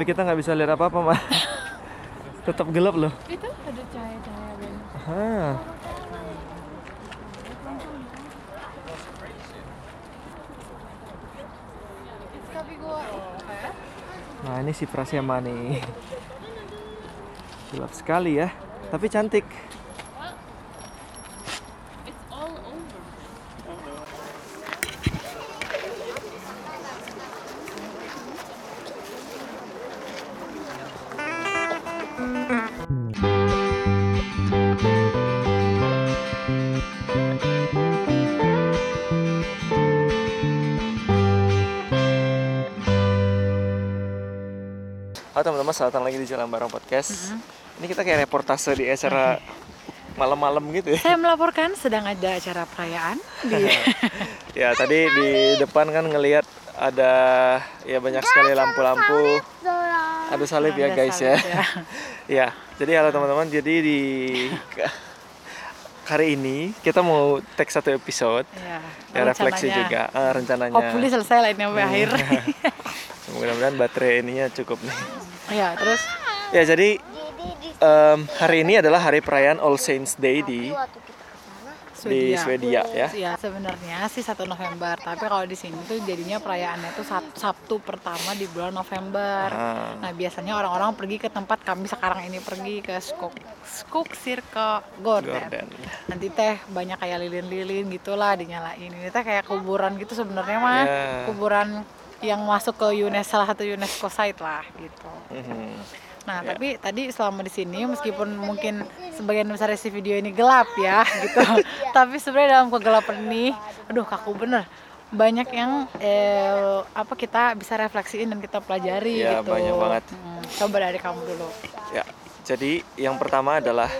Tapi kita nggak bisa lihat apa-apa, mah. Tetap gelap loh. Itu ada cahaya-cahaya. Ah. Nah, ini si Prasyama nih. Gelap sekali ya, tapi cantik. Selamat datang lagi di Jalan Bareng Podcast. Ini kita kayak reportase di acara malam-malam gitu ya. Saya melaporkan sedang ada acara perayaan di Ya, tadi di depan kan ngelihat ada ya banyak sekali lampu-lampu. Ada salib ya guys ya. ya. ya, jadi halo teman-teman, jadi di hari ini kita mau take satu episode ya, ya refleksi juga eh, rencananya. Hopefully selesai lah ini sampai akhir. Mudah-mudahan baterai ininya cukup nih. Ya, terus Ya, jadi em, hari ini adalah hari perayaan All Saints Day di di Swedia ya. Ya, sebenarnya sih 1 November, tapi kalau di sini tuh jadinya perayaannya tuh Sab- Sabtu pertama di bulan November. Ah. Nah, biasanya orang-orang pergi ke tempat kami sekarang ini pergi ke Skog Skog Circle Gordon. Gordon. Nanti teh banyak kayak lilin-lilin gitulah dinyalain. Ini teh kayak kuburan gitu sebenarnya mah. Ya. Kuburan yang masuk ke UNESCO salah satu UNESCO site lah gitu. Mhm. Nah, Ya. tapi tadi selama di sini meskipun mungkin sebagian besar isi video ini gelap ya gitu. tapi sebenarnya dalam kegelapan ini aduh kaku bener. Banyak yang eh, apa kita bisa refleksiin dan kita pelajari Ya, gitu. banyak banget. Hmm, coba dari kamu dulu. Ya, jadi yang pertama adalah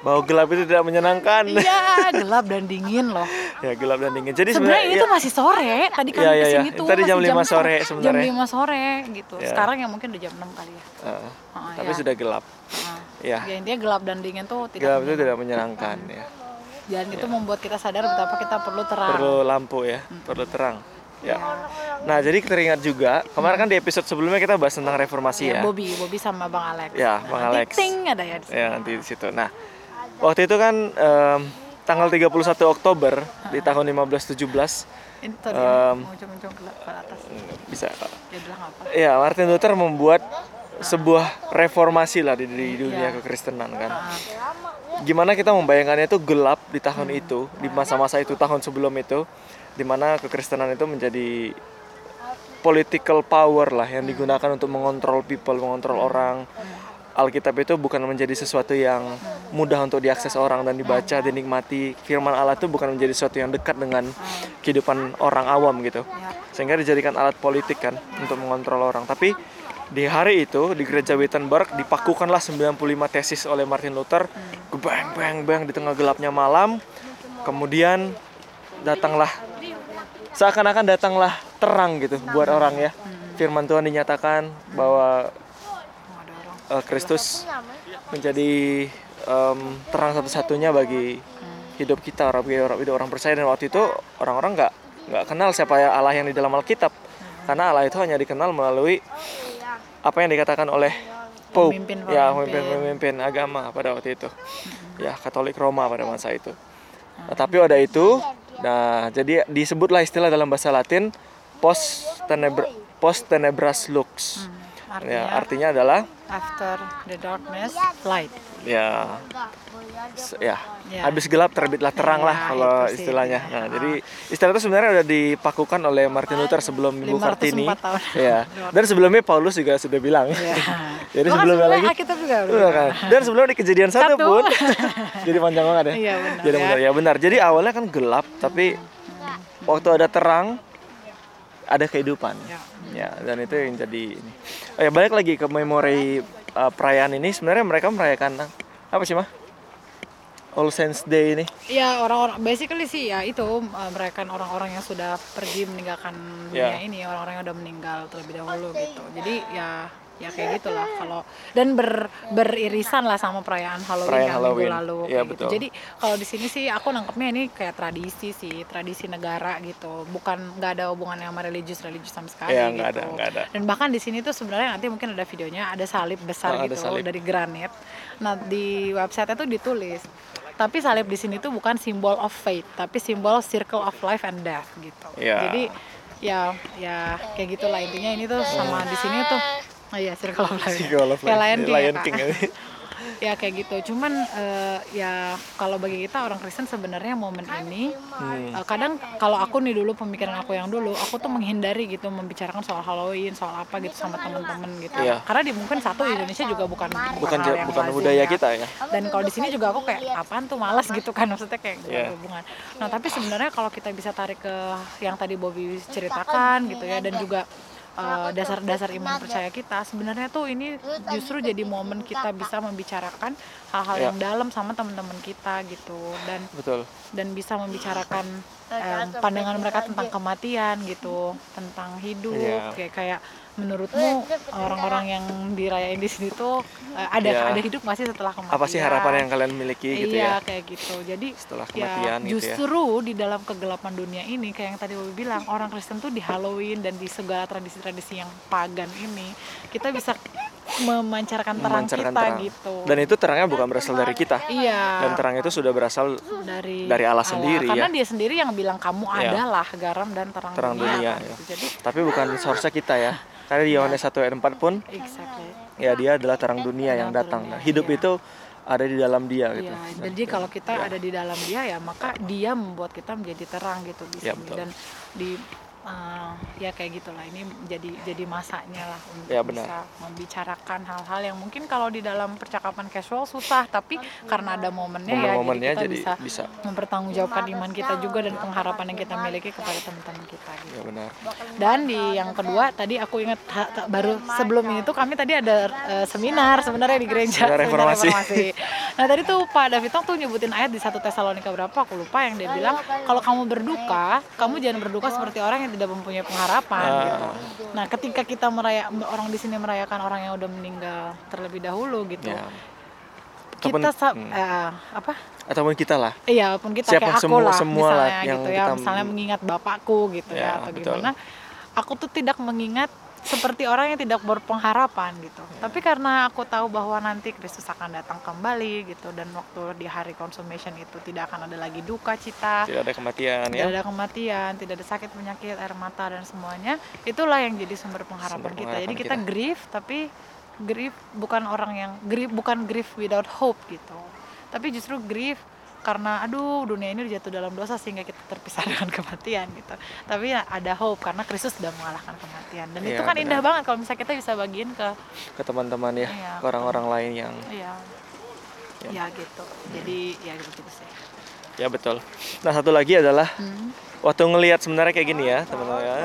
bahwa gelap itu tidak menyenangkan. Iya, gelap dan dingin loh. Ya, gelap dan dingin. Jadi Sebenarnya ini ya, tuh masih sore. Tadi kan Iya, iya, ke sini iya. tuh Tadi masih jam lima sore Jam sebenarnya. 5 sore gitu. Ya. Sekarang ya mungkin udah jam 6 kali ya. eh, Ah, tapi ya. sudah gelap. Ah. Ya, Ya intinya gelap dan dingin tuh tidak gelap itu tidak menyenangkan ya. dan itu membuat kita sadar betapa kita perlu terang. Perlu lampu ya, perlu terang. Ya. Nah, jadi teringat juga kemarin kan di episode sebelumnya kita bahas tentang reformasi Ya, ya. Bobby, Bobby sama Bang Alex. Ya, Bang Nanti Alex. ting ada ya di sini. Ya, nanti di situ. Nah, waktu itu kan em, tanggal 31 Oktober di tahun 1517 Ini tadi Em, muncul-muncul ke ke atas. bisa Ya udah nggak apa. Ya, Martin Luther membuat sebuah reformasi lah di, di dunia Iya. kekristenan kan. Gimana kita membayangkannya itu gelap di tahun itu, di masa-masa itu tahun sebelum itu, di mana kekristenan itu menjadi political power lah yang digunakan untuk mengontrol people, mengontrol orang. Alkitab itu bukan menjadi sesuatu yang mudah untuk diakses orang dan dibaca, dinikmati. Firman Allah itu bukan menjadi sesuatu yang dekat dengan kehidupan orang awam gitu ya. sehingga dijadikan alat politik kan untuk mengontrol orang. Tapi di hari itu di gereja Wittenberg dipakukanlah 95 tesis oleh Martin Luther. Bang bang bang di tengah gelapnya malam. Kemudian datanglah seakan-akan datanglah terang gitu buat orang ya. Firman Tuhan dinyatakan bahwa Eh, Kristus menjadi em, terang satu-satunya bagi hidup kita orang hidup orang percaya. Dan waktu itu orang-orang nggak nggak kenal siapa ya Allah yang di dalam Alkitab. Karena Allah itu hanya dikenal melalui apa yang dikatakan oleh Pope Pemimpin- ya pemimpin. pemimpin-pemimpin agama pada waktu itu. Ya Katolik Roma pada masa itu. Nah, tapi ada itu nah jadi disebutlah istilah dalam bahasa Latin post tenebra post tenebras lux Hmm, ya Artinya artinya adalah after the darkness, light. ya ya Ya. habis gelap terbitlah terang lah Ya, kalau itu sih, istilahnya ya. nah jadi istilah itu sebenarnya udah dipakukan oleh Martin Luther sebelum Ibu 504 Kartini tahun. ya dan sebelumnya Paulus juga sudah bilang Ya. jadi sebelumnya lagi juga. Bener kan? dan sebelum di kejadian satu, Satu. pun jadi panjang banget ya Iya, benar, jadi ya. benar ya benar jadi awalnya kan gelap tapi waktu ada terang ada kehidupan. Ya. ya dan itu yang jadi ini. Oh ya balik lagi ke memori uh, perayaan ini. Sebenarnya mereka merayakan apa sih mah? All Saints Day ini. Iya orang-orang basically sih ya itu uh, merayakan orang-orang yang sudah pergi meninggalkan dunia Ya. ini orang-orang yang udah meninggal terlebih dahulu gitu. Jadi ya ya kayak gitulah kalau dan ber, beririsan lah sama perayaan Halloween Perayaan yang Halloween. minggu lalu Iya, kayak gitu. betul. Jadi kalau di sini sih aku nangkepnya ini kayak tradisi sih, tradisi negara gitu. Bukan nggak ada hubungannya sama religius religius sama sekali Iya, gitu. ada, ada. Dan bahkan di sini tuh sebenarnya nanti mungkin ada videonya, ada salib besar Oh, ada gitu salib. dari granit. Nah di website tuh ditulis. Tapi salib di sini tuh bukan simbol of faith, tapi simbol circle of life and death gitu. Iya. Jadi ya ya kayak gitulah intinya ini tuh sama di sini tuh oh iya circle of life. Circle of life. Lion King, Lion ya, Kak. King ini. ya kayak gitu cuman eh, ya kalau bagi kita orang Kristen sebenarnya momen ini Hmm. eh, kadang kalau aku nih dulu pemikiran aku yang dulu aku tuh menghindari gitu membicarakan soal Halloween soal apa gitu sama temen-temen gitu Iya. karena di mungkin satu Indonesia juga bukan bukan hal yang bukan lazim budaya ya. kita ya dan kalau di sini juga aku kayak apaan tuh malas gitu kan maksudnya kayak ada hubungan nah tapi sebenarnya kalau kita bisa tarik ke yang tadi Bobby ceritakan gitu ya dan juga uh, dasar-dasar iman percaya kita sebenarnya tuh ini justru jadi momen kita bisa membicarakan hal-hal Iya. yang dalam sama teman-teman kita gitu. Dan betul. dan bisa membicarakan em, pandangan mereka tentang kematian gitu tentang hidup Iya. kayak kayak menurutmu orang-orang yang dirayain di sini tuh eh, ada Iya. ada hidup masih setelah kematian? Apa sih harapan yang kalian miliki gitu iya ya? kayak gitu. Jadi setelah ya kematian gitu ya. justru di dalam kegelapan dunia ini kayak yang tadi Bobi bilang orang Kristen tuh di Halloween dan di segala tradisi-tradisi yang pagan ini kita bisa memancarkan terang memancarkan kita terang. gitu. Dan itu terangnya bukan berasal dari kita. Iya. Dan terang itu sudah berasal dari dari Allah sendiri karena ya. dia sendiri yang bilang kamu Iya. adalah garam dan terang, Terang dunia, kan, ya. gitu. jadi tapi bukan source kita ya karena di Yohanes 1 ayat 4 pun exactly ya dia adalah terang dunia yang datang nah, hidup iya. itu ada di dalam dia gitu Iya, jadi kalau kita ada di dalam dia ya maka dia membuat kita menjadi terang gitu di Iya, sini betul. dan di eh, ya kayak gitulah ini jadi jadi masanya lah untuk Iya, benar. bisa membicarakan hal-hal yang mungkin kalau di dalam percakapan casual susah tapi karena ada momennya ya Momen-momennya jadi kita jadi bisa, bisa. mempertanggungjawabkan iman kita juga dan pengharapan yang kita miliki kepada teman-teman kita gitu. ya benar Dan di yang kedua tadi aku ingat ha- ta- baru sebelum ini tuh kami tadi ada eh, seminar sebenarnya di gereja Seminar reformasi. Nah tadi tuh Pak Davitong tuh nyebutin ayat di satu Tesalonika berapa aku lupa yang dia bilang kalau kamu berduka kamu jangan berduka seperti orang yang tidak mempunyai pengharapan Ah. gitu. Nah ketika kita meraya orang di sini merayakan orang yang udah meninggal terlebih dahulu gitu. Ataupun- Kita hmm. eh, apa ataupun kita lah Iya, walaupun kita Siapa kayak aku semua- lah, semua lah misalnya yang gitu ya, kita- misalnya mengingat bapakku gitu ya, Ya, atau betul. gimana. Aku tuh tidak mengingat seperti orang yang tidak berpengharapan gitu. Ya. Tapi karena aku tahu bahwa nanti Kristus akan datang kembali gitu dan waktu di hari consummation itu tidak akan ada lagi duka cita, tidak ada kematian tidak ya ada kematian, tidak ada sakit penyakit, air mata dan semuanya. Itulah yang jadi sumber pengharapan Sumber kita. Jadi pengharapan kita kita. grief tapi grief bukan orang yang grief bukan grief without hope gitu. Tapi justru grief karena aduh dunia ini udah jatuh dalam dosa sehingga kita terpisah dengan kematian gitu. Tapi ya ada hope karena Kristus sudah mengalahkan kematian. Dan itu Iya, kan benar. indah banget kalau misalnya kita bisa bagiin ke ke teman-teman ya Iya, ke orang-orang lain yang ya Ya. ya gitu. Jadi ya gitu sih. ya betul nah satu lagi adalah Hmm. waktu ngelihat sebenarnya kayak gini ya teman-teman ya.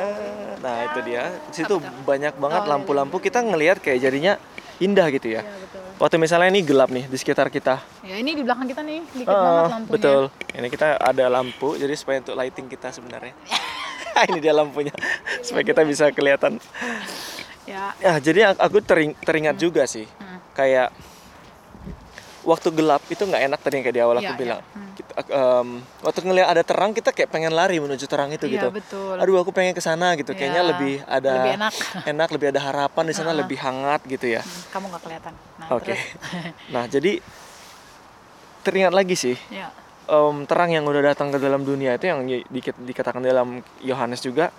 nah itu dia di situ banyak banget Oh, iya, lampu-lampu kita ngelihat kayak jadinya indah gitu ya Ya betul. Waktu misalnya ini gelap nih di sekitar kita Ya ini di belakang kita nih dikit Ah, banget lampunya. betul ini kita ada lampu jadi supaya untuk lighting kita sebenarnya ini dia lampunya supaya kita bisa kelihatan Ya. ya jadi aku tering- teringat juga sih Hmm. kayak waktu gelap itu nggak enak tadi yang kayak di awal aku Iya, bilang iya. Hmm. Kita- em, waktu ngelihat ada terang kita kayak pengen lari menuju terang itu Iya, gitu betul. aduh aku pengen ke sana gitu kayaknya Iya, lebih ada lebih enak. enak, lebih ada harapan di sana lebih hangat gitu ya Hmm, Kamu nggak kelihatan. Nah, oke terus nah jadi teringat lagi sih ya. em, terang yang udah datang ke dalam dunia itu yang di- di- dikatakan dalam Yohanes juga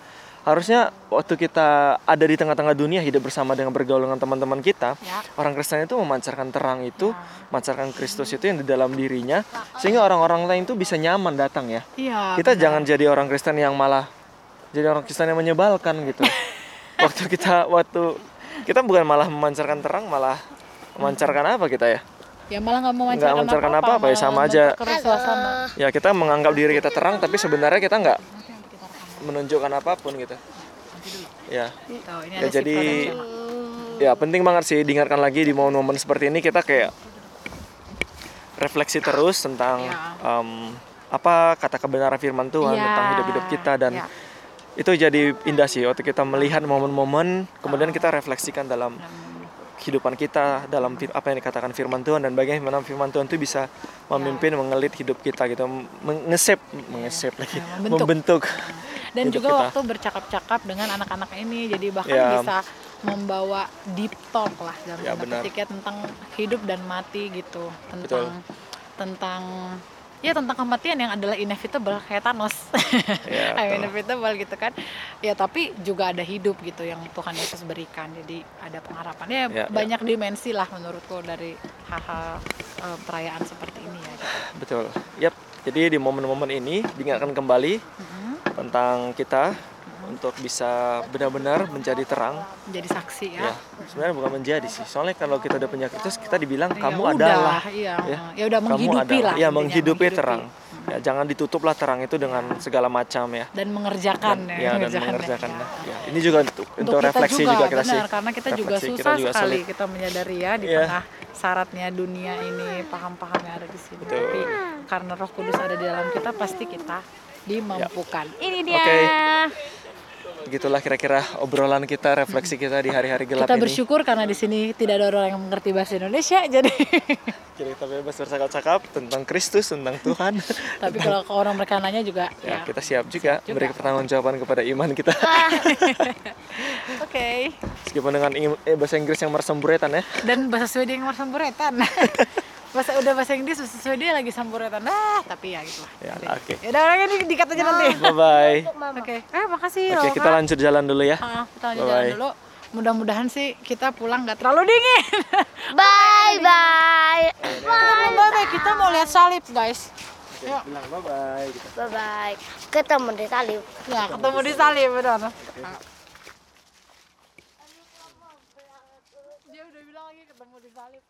harusnya waktu kita ada di tengah-tengah dunia hidup bersama dengan bergaul dengan teman-teman kita Ya. orang Kristen itu memancarkan terang itu Ya. memancarkan Kristus itu yang di dalam dirinya sehingga orang-orang lain itu bisa nyaman datang ya Iya. kita benar. jangan jadi orang Kristen yang malah jadi orang Kristen yang menyebalkan gitu waktu kita waktu kita bukan malah memancarkan terang malah memancarkan apa kita ya ya malah nggak mau nggak memancarkan apa-apa, ya, sama aja. Suasana. ya kita menganggap diri kita terang tapi sebenarnya kita nggak menunjukkan apa pun gitu ya Ya, jadi ya penting banget sih diingatkan lagi di momen-momen seperti ini kita kayak refleksi terus tentang Ya. em, apa kata kebenaran firman Tuhan Iya, tentang hidup-hidup kita dan ya. itu jadi indah sih waktu kita melihat momen-momen kemudian kita refleksikan dalam kehidupan kita dalam apa yang dikatakan firman Tuhan dan bagaimana firman Tuhan itu bisa memimpin mengelit hidup kita gitu mengesep mengesep lagi Ya, membentuk. membentuk dan hidup juga kita. waktu bercakap-cakap dengan anak-anak ini jadi bahkan Ya. bisa membawa deep talk lah dalam Ya, tanda ya, tentang hidup dan mati gitu Betul. tentang tentang ya tentang kematian yang adalah inevitable kayak Thanos. Ya, I'm inevitable gitu kan. Ya tapi juga ada hidup gitu yang Tuhan Yesus berikan. Jadi ada pengharapan ya, Ya, ya. banyak dimensi lah menurutku dari hal-hal eh, perayaan seperti ini ya gitu. betul. Yap. Jadi di momen-momen ini diingatkan kembali Mhm. tentang kita untuk bisa benar-benar menjadi terang. Jadi saksi ya, ya sebenarnya bukan menjadi sih. Soalnya kalau kita udah punya Kristus kita dibilang Ya kamu udah, adalah iya. ya. ya udah kamu menghidupi adalah. lah ya intinya, menghidupi terang. Ya jangan ditutuplah terang itu dengan segala macam ya. Dan mengerjakan dan, ya, ya, dan mengerjakan mengerjakan ya. ya, ini juga untuk, Untuk untuk kita refleksi juga, juga, kita benar, sih. karena kita juga Refleksi, susah juga sekali sulit. kita menyadari ya di Iya. tengah syaratnya dunia ini paham-paham yang ada di sini. Betul. tapi karena Roh Kudus ada di dalam kita pasti kita dimampukan. Ini dia. Oke. Begitulah kira-kira obrolan kita refleksi kita di hari-hari gelap kita ini. bersyukur karena di sini tidak ada orang yang mengerti bahasa Indonesia jadi Jadi kita bebas bercakap-cakap tentang Kristus tentang Tuhan. Tapi kalau ke orang mereka nanya juga ya ya. kita siap juga, juga. beri pertanggungjawaban kepada iman kita. Oke. Meskipun dengan eh, bahasa Inggris yang mersemburetan ya. Dan bahasa Swedia yang samburetan bahasa udah bahasa Inggris bahasa Swedia lagi samburetan nah tapi ya gitu lah. Ya oke. ya udah orang ini dikat aja nanti. Bye bye oke. Eh makasih oke loh, kita lanjut jalan dulu ya. Ah, kita lanjut Bye-bye. jalan dulu. Mudah-mudahan sih kita pulang nggak terlalu dingin. Bye bye. bye bye kita mau lihat salib guys. Yuk. bilang bye bye gitu. Bye bye. Ketemu di salib. ya ketemu di salib benar. Dia udah bilang lagi ketemu di salib